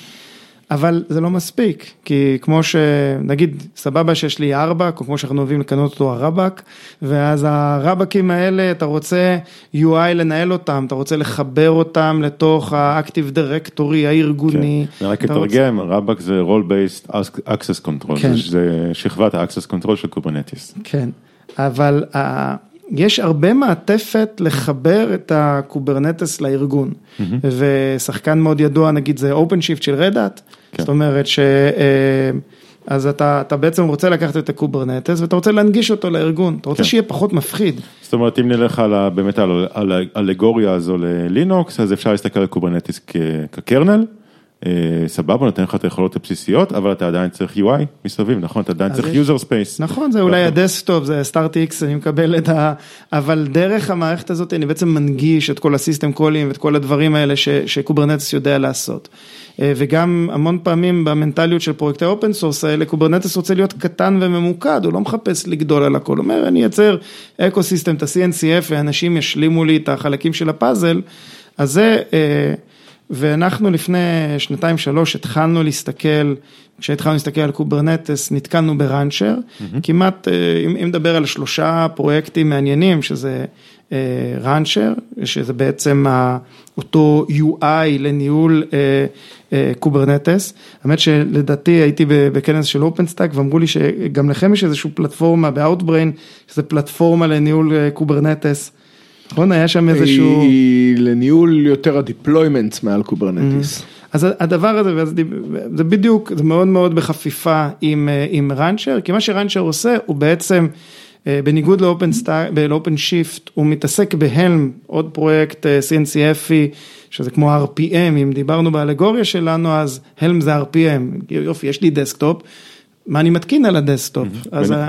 אבל זה לא מספיק, כי כמו שנגיד סבבה שיש לי RBAC, או כמו שאנחנו אוהבים לכנות אותו הרבק, ואז הרבקים האלה אתה רוצה UI לנהל אותם, אתה רוצה לחבר אותם לתוך ה Active Directory הארגוני. כן, רק אתרגם, רוצה... RBAC זה role based access control, כן. זה שכבת ה-access control של Kubernetes. כן, אבל יש הרבה מעטפת לחבר את ה Kubernetes לארגון, mm-hmm. ושחקן מאוד ידוע נגיד זה OpenShift של Red Hat, כן. זאת אומרת ש... אה, אז אתה, אתה בעצם רוצה לקחת את ה Kubernetes ואתה רוצה להנגיש אותו לארגון, אתה רוצה כן. שיהיה פחות מפחיד. זאת אומרת, אם נלך על, באמת על האלגוריה הזו ללינוקס, אז אפשר להסתכל על Kubernetes כ kernel, סבבה, נותן לך את היכולות הבסיסיות, אבל אתה עדיין צריך UI מסביב, נכון? אתה עדיין צריך user space. נכון, זה אולי ה desktop, זה startx, אני מקבל את ה... אבל דרך המערכת הזאת אני בעצם מנגיש את כל ה system callים ואת כל הדברים האלה ש Kubernetes יודע לעשות. אה, וגם המון פעמים במנטליות של פרויקטי open source האלה, Kubernetes רוצה להיות קטן וממוקד, הוא לא מחפש לגדול על הכל, הוא אומר אני אייצר ecosystem, את ה-CNCF ואנשים ישלימו לי את החלקים של הפאזל, אז זה... אה, ואנחנו לפני שנתיים שלוש התחלנו להסתכל, כשהתחלנו להסתכל על Kubernetes נתקלנו ב Rancher, mm-hmm. כמעט, אה, אם נדבר על שלושה פרויקטים מעניינים, שזה Rancher, שזה בעצם אותו UI לניהול אה, Kubernetes, האמת שלדעתי הייתי בכנס של OpenStack ואמרו לי שגם לכם יש איזושהי פלטפורמה ב-Outbrain, שזה פלטפורמה לניהול אה, Kubernetes. נכון? היה שם איזשהו... היא לניהול יותר ה deployments מעל Kubernetes. אז הדבר הזה, זה בדיוק, זה מאוד מאוד בחפיפה עם, אה, עם Rancher, כי מה ש Rancher עושה הוא בעצם, אה, בניגוד ל OpenShift, הוא מתעסק ב Helm, עוד פרויקט אה, CNCFי, שזה כמו RPM, אם דיברנו באלגוריה שלנו, אז Helm זה RPM, יופי, יש לי desktop. מה אני מתקין על ה desktop.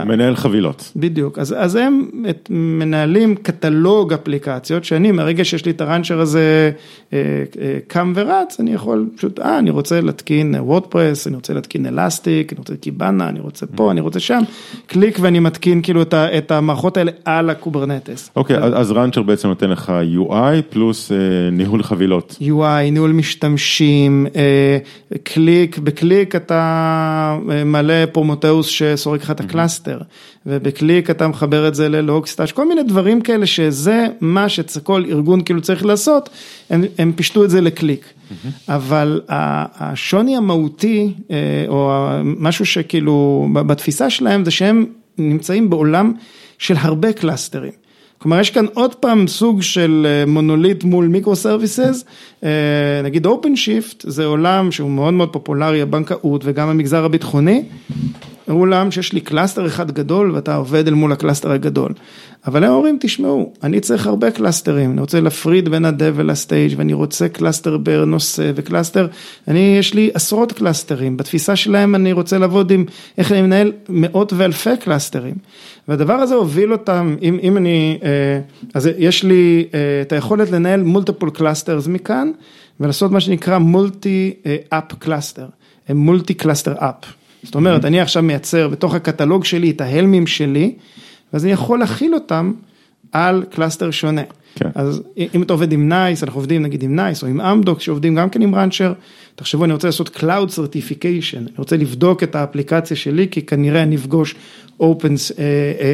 מנהל חבילות. בדיוק, אז, אז הם מנהלים קטלוג אפליקציות, שאני מרגע שיש לי את ה Rancher הזה אה, אה, קם ורץ, אני יכול פשוט, אה, אני רוצה להתקין WordPress, אני רוצה להתקין Elastic, אני רוצה Kibana, אני רוצה פה, אני רוצה שם, קליק ואני מתקין כאילו את, את המערכות האלה על ה Kubernetes. אוקיי, אז, אז Rancher בעצם נותן לך UI פלוס אה, ניהול חבילות. UI, ניהול משתמשים, אה, קליק, בקליק אתה אה, מעלה Prometheus שסורק לך את ה cluster, ובקליק אתה מחבר את זה ל Logstash, כל מיני דברים כאלה שזה מה שכל ארגון כאילו צריך לעשות, הם, הם פישטו את זה לקליק. אבל השוני המהותי, אה, או משהו שכאילו בתפיסה שלהם, זה שהם נמצאים בעולם של הרבה clusterים. כלומר יש כאן עוד פעם סוג של אה, מונוליט מול microservices, אה, נגיד OpenShift זה עולם שהוא מאוד מאוד פופולרי, הבנקאות וגם המגזר הביטחוני, עולם שיש לי cluster אחד גדול ואתה עובד אל מול ה cluster הגדול. אבל הם אומרים, תשמעו, אני צריך הרבה clusterים, אני רוצה להפריד בין ה-dev ל stage ואני רוצה cluster בנושא ו cluster, אני, יש לי עשרות קלאסטרים, בתפיסה שלהם אני רוצה לעבוד עם, איך אני מנהל מאות ואלפי קלאסטרים. והדבר הזה הוביל אותם, אם, אם אני, אה, אז יש לי אה, את היכולת לנהל multiple clusters מכאן, ולעשות מה שנקרא multi app cluster, multi cluster app. זאת אומרת, אני עכשיו מייצר בתוך הקטלוג שלי את ההלמים שלי, ואז אני יכול להחיל אותם על cluster שונה. כן. אז אם אתה עובד עם NICE, אנחנו עובדים נגיד עם NICE או עם Amdocs שעובדים גם כן עם Rancher, תחשבו אני רוצה לעשות Cloud Certification, אני רוצה לבדוק את האפליקציה שלי כי כנראה אני אפגוש Open,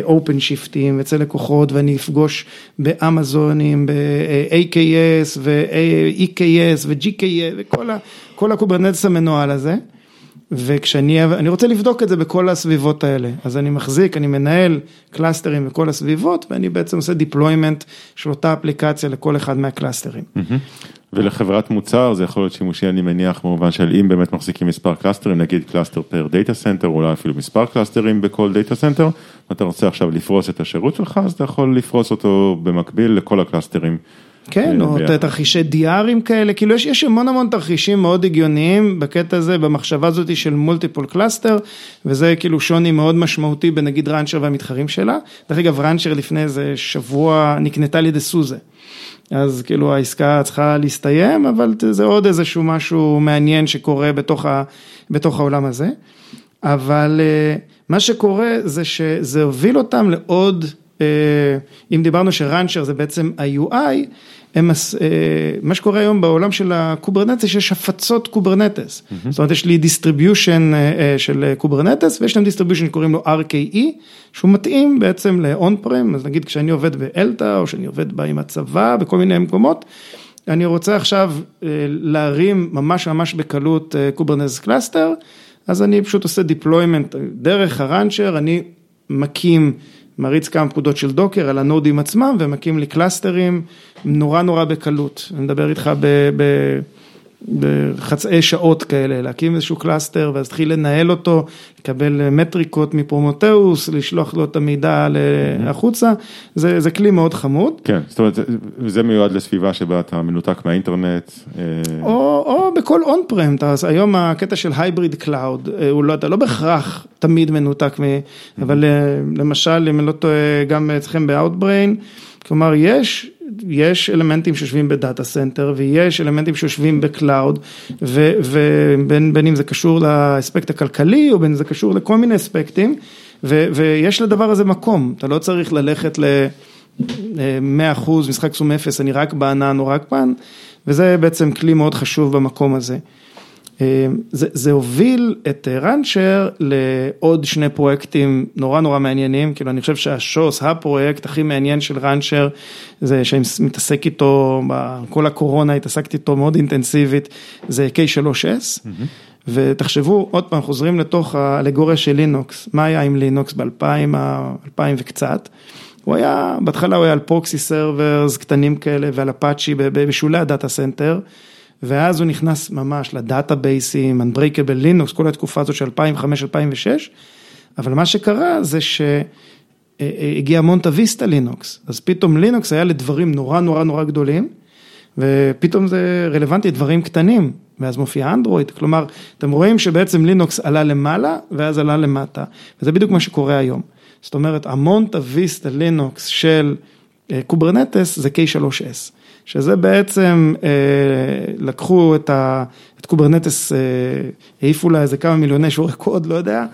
OpenShift ים אצל לקוחות ואני אפגוש באמזונים, ב-AKS ו-EKS ו-GKS וכל ה Kubernetes המנוהל הזה. וכשאני, אני רוצה לבדוק את זה בכל הסביבות האלה, אז אני מחזיק, אני מנהל קלאסטרים בכל הסביבות ואני בעצם עושה deployment של אותה אפליקציה לכל אחד מהקלאסטרים. ולחברת מוצר זה יכול להיות שימושי אני מניח במובן של אם באמת מחזיקים מספר קלאסטרים, נגיד cluster per data center, אולי אפילו מספר קלאסטרים בכל data center, ואתה רוצה עכשיו לפרוס את השירות שלך, אז אתה יכול לפרוס אותו במקביל לכל הקלאסטרים. כן, או ביחד. תרחישי DR ים כאלה, כאילו יש, יש המון המון תרחישים מאוד הגיוניים בקטע הזה, במחשבה הזאת של multiple cluster, וזה כאילו שוני מאוד משמעותי בנגיד Rancher והמתחרים שלה. דרך אגב, Rancher לפני איזה שבוע נקנתה על ידי SUSE. אז כאילו העסקה צריכה להסתיים, אבל זה עוד איזשהו משהו מעניין שקורה בתוך, ה, בתוך העולם הזה. אבל אה, מה שקורה זה שזה הוביל אותם לעוד, אה, אם דיברנו ש Rancher זה בעצם ה-UI, הם, אה, מה שקורה היום בעולם של ה Kubernetes, יש הפצות Kubernetes. Mm-hmm. זאת אומרת, יש לי distribution של Kubernetes, ויש להם distribution שקוראים לו RKE, שהוא מתאים בעצם ל-on prem, אז נגיד כשאני עובד באלתא, או שאני עובד בה עם הצבא, בכל מיני מקומות, אני רוצה עכשיו להרים ממש ממש בקלות Kubernetes cluster, אז אני פשוט עושה deployment דרך ה Rancher, אני מקים, מריץ כמה פקודות של Docker על הנודים עצמם ומקים לי קלאסטרים נורא נורא בקלות. אני מדבר איתך ב... ב בחצאי שעות כאלה, להקים איזשהו cluster ואז תתחיל לנהל אותו, לקבל מטריקות מ Prometheus, לשלוח לו את המידע החוצה, זה, זה כלי מאוד חמוד. כן, זאת אומרת, זה מיועד לסביבה שבה אתה מנותק מהאינטרנט. או, או בכל on prem, היום הקטע של hybrid cloud, לא, אתה לא בהכרח תמיד מנותק, אבל למשל, אם אני לא טועה, גם אצלכם ב-Outbrain, כלומר יש יש אלמנטים שיושבים ב data center ויש אלמנטים שיושבים ב cloud ובין בין אם זה קשור לאספקט הכלכלי או בין אם זה קשור לכל מיני אספקטים ו, ויש לדבר הזה מקום, אתה לא צריך ללכת ל-100% משחק סום אפס, אני רק בענן או רק פן וזה בעצם כלי מאוד חשוב במקום הזה. זה, זה הוביל את Rancher לעוד שני פרויקטים נורא נורא מעניינים, כאילו אני חושב שהשוס, הפרויקט הכי מעניין של Rancher, זה שאני מתעסק איתו, כל הקורונה התעסקתי איתו מאוד אינטנסיבית, זה K3S, mm-hmm. ותחשבו, עוד פעם, חוזרים לתוך האלגוריה של לינוקס, מה היה עם לינוקס ב-2000 וקצת, הוא היה, בהתחלה הוא היה על proxy servers קטנים כאלה ועל אפאצ'י בשולי ה data center. ואז הוא נכנס ממש לדאטאבייסים, Unbreakable Linux, כל התקופה הזאת של 2005-2006, אבל מה שקרה זה שהגיע MontaVista לינוקס, אז פתאום לינוקס היה לדברים נורא נורא נורא גדולים, ופתאום זה רלוונטי לדברים קטנים, ואז מופיע אנדרואיד, כלומר, אתם רואים שבעצם לינוקס עלה למעלה ואז עלה למטה, וזה בדיוק מה שקורה היום. זאת אומרת, ה MontaVista לינוקס של Kubernetes זה K3S. שזה בעצם לקחו את, ה, את Kubernetes, העיפו לה איזה כמה מיליוני שורי קוד, לא יודע,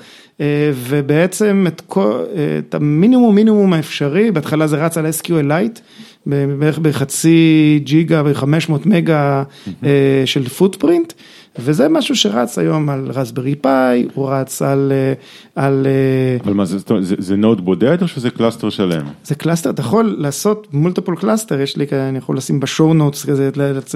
ובעצם את, כל, את המינימום מינימום האפשרי, בהתחלה זה רץ על SQLite, בערך בחצי ג'יגה ו-500 מגה של footprint. וזה משהו שרץ היום על Raspberry Pi, הוא רץ על... על אבל מה זה, זה, זה node בודד או שזה cluster שלם? זה cluster, אתה יכול לעשות multiple cluster, יש לי, אני יכול לשים ב show notes כזה,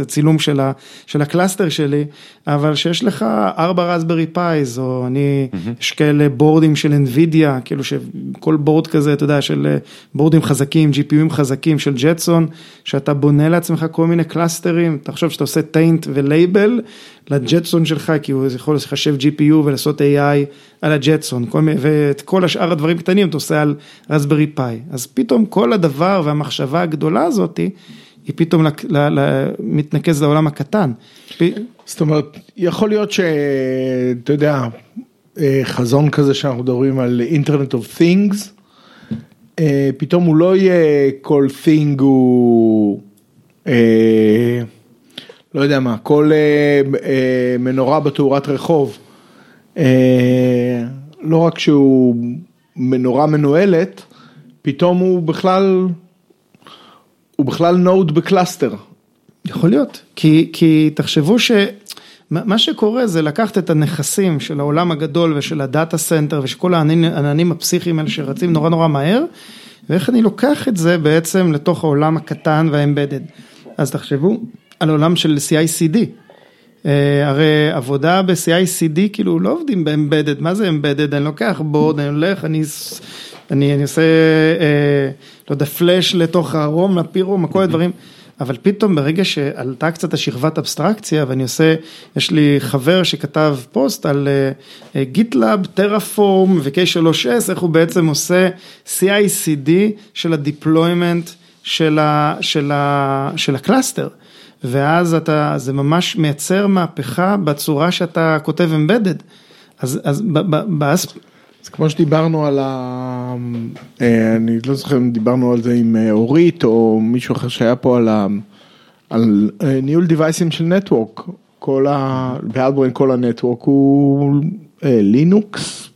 צילום של, ה, של ה cluster שלי, אבל שיש לך ארבע Raspberry Pis, או אני, mm-hmm. יש כאלה בורדים של NVIDIA, כאילו שכל בורד כזה, אתה יודע, של בורדים חזקים, GPUים חזקים של Jetson, שאתה בונה לעצמך כל מיני קלאסטרים, תחשוב שאתה עושה taint ו label, ה Jetson שלך, כי הוא יכול לחשב GPU ולעשות AI על ה Jetson, ואת כל השאר הדברים קטנים אתה עושה על Raspberry Pi. אז פתאום כל הדבר והמחשבה הגדולה הזאתי, היא פתאום ל- מתנקז לעולם הקטן. זאת אומרת, יכול להיות שאתה יודע, אה, חזון כזה שאנחנו מדברים על internet of אה, פתאום הוא לא יהיה כל thing הוא, אה, לא יודע מה, כל אה, אה, מנורה בתאורת רחוב, אה, לא רק שהוא מנורה מנוהלת, פתאום הוא בכלל, הוא בכלל node ב cluster. יכול להיות, כי, כי תחשבו ש... מה שקורה זה לקחת את הנכסים של העולם הגדול ושל ה data center ושל כל העננים הפסיכיים האלה שרצים נורא נורא מהר, ואיך אני לוקח את זה בעצם לתוך העולם הקטן וה embedded. אז תחשבו על עולם של CICD. אה, הרי עבודה ב-CICD כאילו לא עובדים ב embedded, מה זה embedded? אני לוקח board, אני הולך, אני, אני, אני עושה, אה, לא יודע, פלאש לתוך ה ROM, ה firmware, כל הדברים. אבל פתאום ברגע שעלתה קצת השכבת אבסטרקציה ואני עושה, יש לי חבר שכתב פוסט על GitLab, Terraform ו-K3S, איך הוא בעצם עושה CICD של ה deployment של, ה, של, ה, של ה cluster. ואז אתה, זה ממש מייצר מהפכה בצורה שאתה כותב embedded. אז, אז ב, ב, באס... זה כמו שדיברנו על ה... אה, אני לא זוכר אם דיברנו על זה עם אה, אורית או מישהו אחר שהיה פה על, ה... על אה, ניהול device ים של network. כל ה... באלברין כל ה network הוא לינוקס.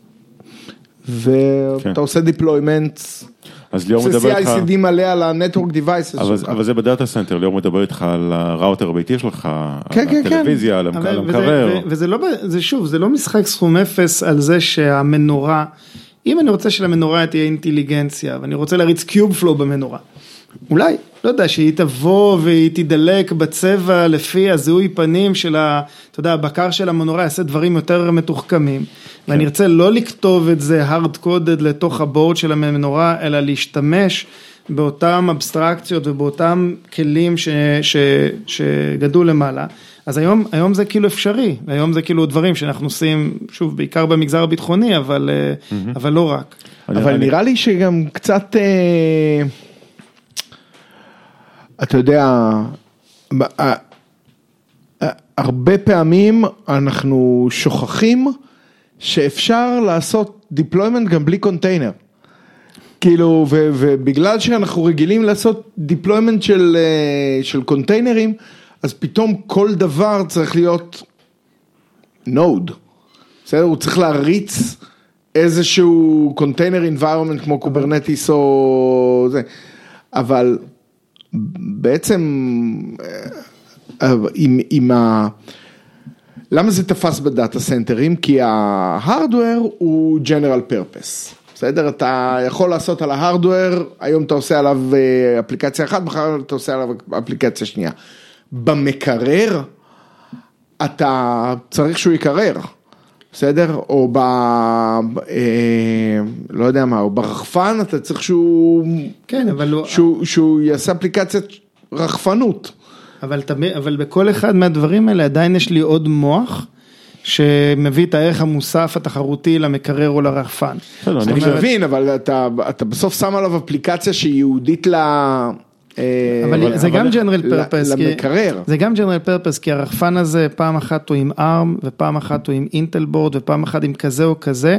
ואתה כן. עושה deployment, אז ליאור מדבר איתך, CICD מלא על devices אבל, שלך. אבל זה ב data center, ליאור מדבר איתך על הראוטר הביתי שלך, כן, על כן, כן. הטלוויזיה, על המקרר. וזה לא, זה שוב, זה לא משחק סכום אפס על זה שהמנורה, אם אני רוצה שלמנורה תהיה אינטליגנציה ואני רוצה להריץ קיוב פלואו במנורה, אולי, לא יודע, שהיא תבוא והיא תדלק בצבע לפי הזיהוי פנים של ה... אתה יודע, הבקר של המנורה יעשה דברים יותר מתוחכמים, ואני ארצה לא לכתוב את זה hard coded לתוך הבורד של המנורה, אלא להשתמש באותם אבסטרקציות ובאותם כלים ש, ש, שגדלו למעלה. אז היום, היום זה כאילו אפשרי, היום זה כאילו דברים שאנחנו עושים, שוב, בעיקר במגזר הביטחוני, אבל, mm-hmm. אבל לא רק. אני- אבל אני- נראה לי שגם קצת, אה, אתה יודע, הרבה פעמים אנחנו שוכחים שאפשר לעשות deployment גם בלי קונטיינר. כאילו, ו- ובגלל שאנחנו רגילים לעשות deployment של, אה, של קונטיינרים, אז פתאום כל דבר צריך להיות node. בסדר? הוא צריך להריץ איזשהו container environment כמו Kubernetes או זה, אבל בעצם אה, עם, עם ה... למה זה תפס ב data center ים? כי ה hardware הוא general purpose. בסדר? אתה יכול לעשות על ה hardware, היום אתה עושה עליו אה, אפליקציה אחת, מחר אתה עושה עליו אפליקציה שנייה. במקרר, אתה צריך שהוא יקרר, בסדר? או ב... אה, לא יודע מה, או ברחפן, אתה צריך שהוא... כן, אבל לא... שהוא, שהוא יעשה אפליקציית רחפנות. אבל, תמיד, אבל בכל אחד מהדברים האלה עדיין יש לי עוד מוח שמביא את הערך המוסף התחרותי למקרר או לרחפן. אני זאת אני מבין, אבל אתה, אתה בסוף שם עליו אפליקציה שהיא ייעודית ל... אה, אבל זה גם general ל- purpose, כי- למקרר. זה גם general purpose, כי הרחפן הזה פעם אחת הוא עם ARM ופעם אחת הוא עם Intel board ופעם אחת עם כזה או כזה.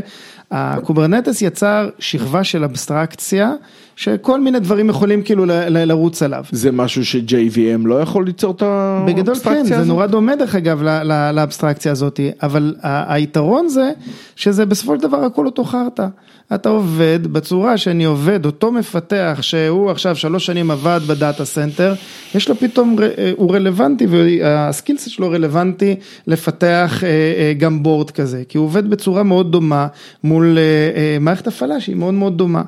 ה Kubernetes יצר שכבה של אבסטרקציה, שכל מיני דברים יכולים כאילו לרוץ עליו. זה משהו ש-JVM לא יכול ליצור את האבסטרקציה בגדול כן, זה הזאת? נורא דומה דרך אגב ל- ל- לאבסטרקציה הזאת, אבל ה- היתרון זה שזה בסופו של דבר הכל אותו חרטא. אתה עובד בצורה שאני עובד, אותו מפתח שהוא עכשיו שלוש שנים עבד ב data center, יש לו פתאום, ר- הוא רלוונטי וה skills שלו רלוונטי לפתח אה, אה, גם board כזה, כי הוא עובד בצורה מאוד דומה מול אה, אה, מערכת הפעלה שהיא מאוד מאוד דומה.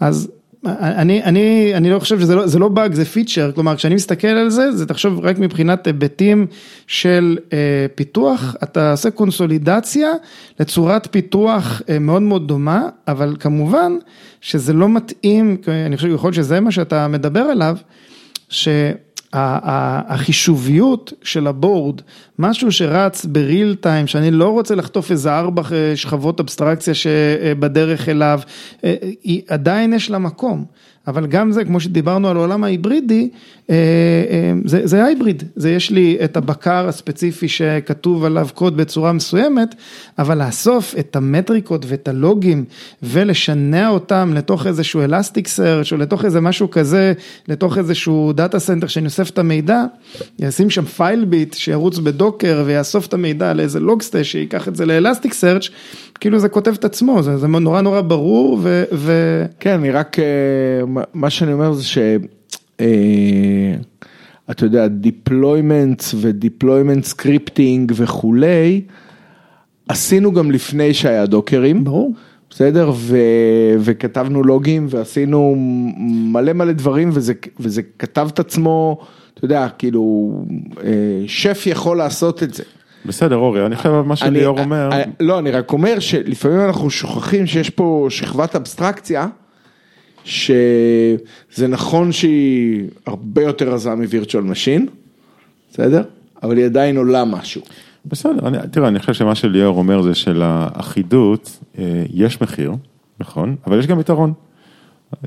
אז אני, אני, אני לא חושב שזה לא, לא באג, זה פיצ'ר, כלומר כשאני מסתכל על זה, זה תחשוב רק מבחינת היבטים של אה, פיתוח, אתה עושה קונסולידציה לצורת פיתוח אה, מאוד מאוד דומה, אבל כמובן שזה לא מתאים, אני חושב, יכול להיות שזה מה שאתה מדבר עליו, החישוביות של הבורד, משהו שרץ בריל טיים, שאני לא רוצה לחטוף איזה ארבע שכבות אבסטרקציה שבדרך אליו, עדיין יש לה מקום. אבל גם זה, כמו שדיברנו על העולם ההיברידי, זה, זה הייבריד, זה יש לי את הבקר הספציפי שכתוב עליו קוד בצורה מסוימת, אבל לאסוף את המטריקות ואת הלוגים ולשנע אותם לתוך איזשהו Elasticsearch או לתוך איזה משהו כזה, לתוך איזשהו data center שאני אוסף את המידע, ישים שם Filebeat שירוץ ב Docker ויאסוף את המידע לאיזה Logstash שיקח את זה ל Elasticsearch כאילו זה כותב את עצמו, זה, זה נורא נורא ברור ו... ו... כן, אני רק, מה שאני אומר זה ש... אתה יודע, deployments ו-deployment scripting וכולי, עשינו גם לפני שהיה Docker ים. ברור. בסדר? ו, וכתבנו לוגים ועשינו מלא מלא דברים וזה, וזה כתב את עצמו, אתה יודע, כאילו, שף יכול לעשות את זה. בסדר אורי, אני חושב מה שליאור אומר. לא, אני רק אומר שלפעמים אנחנו שוכחים שיש פה שכבת אבסטרקציה, שזה נכון שהיא הרבה יותר רזה מ virtual machine, בסדר? אבל היא עדיין עולה משהו. בסדר, אני, תראה, אני חושב שמה שליאור אומר זה שלאחידות יש מחיר, נכון? אבל יש גם יתרון.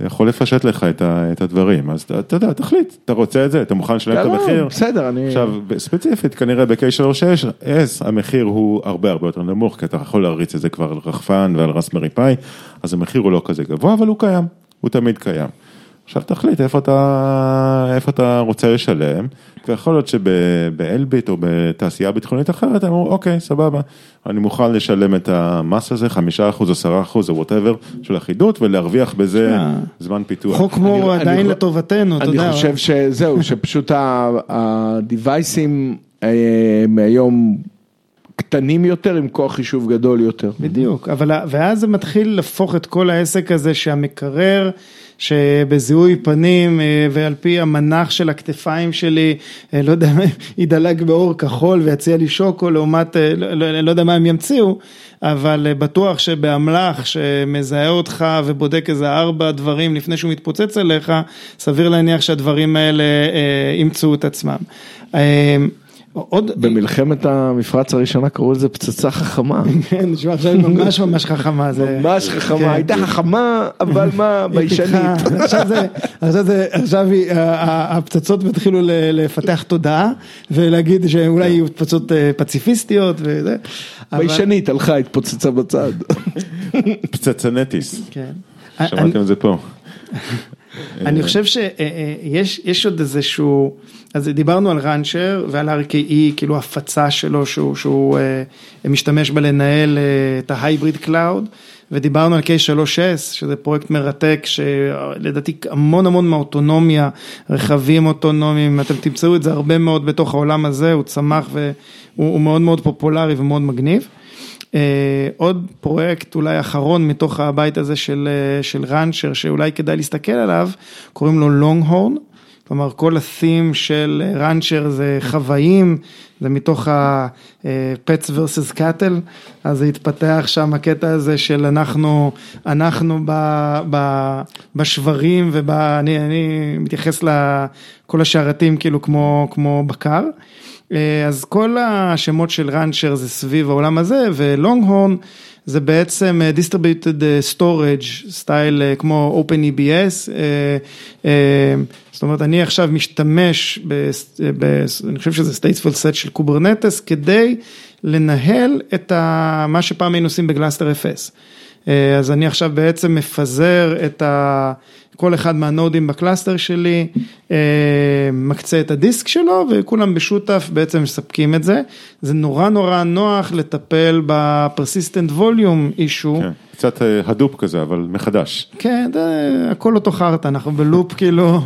יכול לפשט לך את, ה, את הדברים, אז אתה, יודע, תחליט, אתה רוצה את זה, אתה מוכן לשלם את המחיר. בסדר, אני... עכשיו, ספציפית, כנראה ב-K3S המחיר הוא הרבה הרבה יותר נמוך, כי אתה יכול להריץ את זה כבר על רחפן ועל רסמרי פאי, אז המחיר הוא לא כזה גבוה, אבל הוא קיים, הוא תמיד קיים. עכשיו תחליט איפה אתה, איפה אתה רוצה לשלם, ויכול להיות שבאלביט או בתעשייה ביטחונית אחרת, הם אמרו, אוקיי, סבבה, אני מוכן לשלם את המס הזה, חמישה אחוז, עשרה אחוז, או whatever, של אחידות, ולהרוויח בזה זמן פיתוח. חוק מור עדיין לטובתנו, אתה יודע. אני חושב שזהו, שפשוט ה device ים מהיום... קטנים יותר עם כוח חישוב גדול יותר. בדיוק, אבל ואז זה מתחיל להפוך את כל העסק הזה שהמקרר שבזיהוי פנים ועל פי המנח של הכתפיים שלי, לא יודע, ידלג באור כחול ויציע לי שוקו לעומת, לא, לא יודע מה הם ימציאו, אבל בטוח שבאמל"ח שמזהה אותך ובודק איזה ארבע דברים לפני שהוא מתפוצץ עליך, סביר להניח שהדברים האלה ימצאו את עצמם. עוד במלחמת המפרץ הראשונה קראו לזה פצצה חכמה. כן, נשמע עכשיו ממש ממש חכמה. ממש חכמה, הייתה חכמה, אבל מה, ביישנית. עכשיו הפצצות התחילו לפתח תודעה ולהגיד שאולי יהיו פצצות פציפיסטיות וזה. ביישנית הלכה, התפוצצה בצד. פצצנטיס. שמעתם את זה פה. אני חושב שיש עוד איזשהו, אז דיברנו על ראנצ'ר ועל RKE, כאילו הפצה שלו שהוא, שהוא משתמש בה לנהל את ה hybrid cloud, ודיברנו על K3S, שזה פרויקט מרתק, שלדעתי המון המון מהאוטונומיה, רכבים אוטונומיים, אתם תמצאו את זה הרבה מאוד בתוך העולם הזה, הוא צמח והוא מאוד מאוד פופולרי ומאוד מגניב. עוד פרויקט אולי אחרון מתוך הבית הזה של, Rancher שאולי כדאי להסתכל עליו, קוראים לו Longhorn, כלומר כל ה-theme של Rancher זה חוואים, זה מתוך ה-pets versus cattle, אז זה התפתח שם הקטע הזה של אנחנו, אנחנו ב, ב, בשברים ואני אני מתייחס לכל השרתים כאילו כמו, כמו בקר. אז כל השמות של ראנצ'ר זה סביב העולם הזה ולונג הורן זה בעצם distributed storage סטייל כמו OpenEBS, זאת אומרת אני עכשיו משתמש, ב, ב, אני חושב שזה stateful set של Kubernetes כדי לנהל את ה, מה שפעם היינו עושים ב GlusterFS. אז אני עכשיו בעצם מפזר את ה... כל אחד מה node ים ב cluster שלי מקצה את הדיסק שלו וכולם בשותף בעצם מספקים את זה. זה נורא נורא נוח לטפל ב persistent volume issue. כן, קצת Hadoop כזה אבל מחדש. כן, הכל אותו חרטא, אנחנו ב loop כאילו.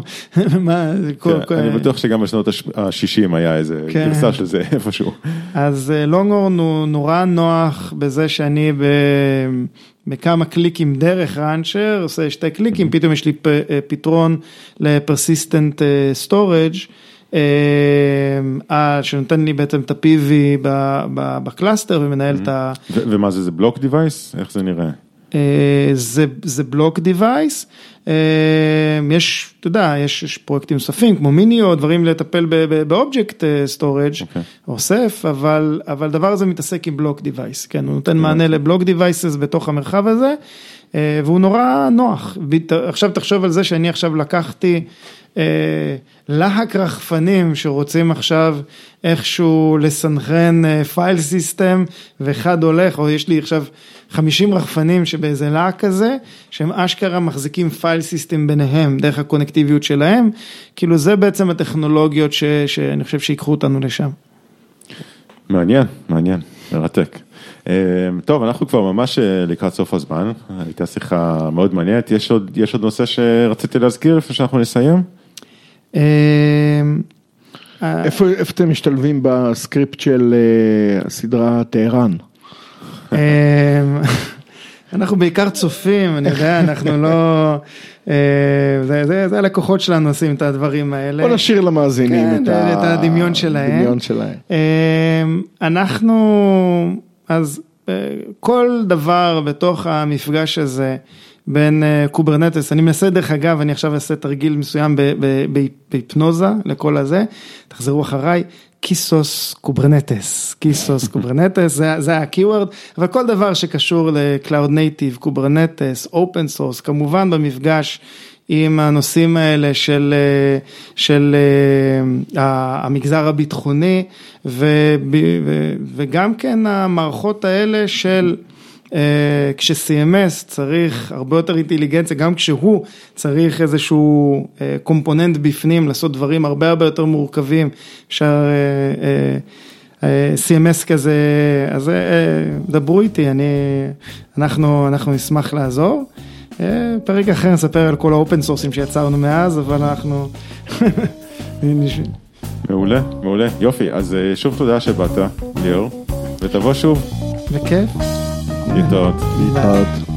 אני בטוח שגם בשנות ה-60 היה איזה גרסה של זה איפשהו. אז Longhorn הוא נורא נוח בזה שאני ב... בכמה קליקים דרך Rancher, עושה שתי קליקים, פתאום יש לי פתרון ל persistent storage שנותן לי בעצם את ה-PV ב cluster ומנהל את ה... ומה זה, זה block device? איך זה נראה? זה, זה block device, יש, אתה יודע, יש, יש פרויקטים נוספים כמו MinIO, דברים לטפל ב object storage או Ceph, אבל, אבל דבר הזה מתעסק עם block device, כן, הוא נותן מענה ל block devices בתוך המרחב הזה, והוא נורא נוח, עכשיו תחשוב על זה שאני עכשיו לקחתי להק רחפנים שרוצים עכשיו איכשהו לסנכרן file system ואחד הולך, או יש לי עכשיו 50 רחפנים שבאיזה להק כזה, שהם אשכרה מחזיקים file system ביניהם דרך ה connectivity שלהם, כאילו זה בעצם הטכנולוגיות ש, שאני חושב שיקחו אותנו לשם. מעניין, מעניין, מרתק. טוב, אנחנו כבר ממש לקראת סוף הזמן, הייתה שיחה מאוד מעניינת, יש עוד, יש עוד נושא שרציתי להזכיר לפני שאנחנו נסיים? איפה אתם משתלבים בסקריפט של הסדרה טהרן? אנחנו בעיקר צופים, אני יודע, אנחנו לא, זה הלקוחות שלנו עושים את הדברים האלה. בוא נשאיר למאזינים את הדמיון שלהם. אנחנו, אז כל דבר בתוך המפגש הזה, בין Kubernetes, אני מנסה דרך אגב, אני עכשיו אעשה תרגיל מסוים בהיפנוזה לכל הזה, תחזרו אחריי, Kesos Kubernetes, Kesos Kubernetes, זה ה-keyword, אבל כל דבר שקשור ל-Cloud Native, Kubernetes, Open Source, כמובן במפגש עם הנושאים האלה של, של המגזר הביטחוני, וגם כן המערכות האלה של כש-CMS צריך הרבה יותר אינטליגנציה, גם כשהוא צריך איזשהו קומפוננט בפנים, לעשות דברים הרבה הרבה יותר מורכבים, אפשר CMS כזה, אז דברו איתי, אני, אנחנו, אנחנו נשמח לעזור. פרק אחר נספר על כל האופן סורסים שיצרנו מאז, אבל אנחנו... מעולה, מעולה, יופי, אז שוב תודה שבאת, ליאור, ותבוא שוב. בכיף. Nyitott. Nyitott.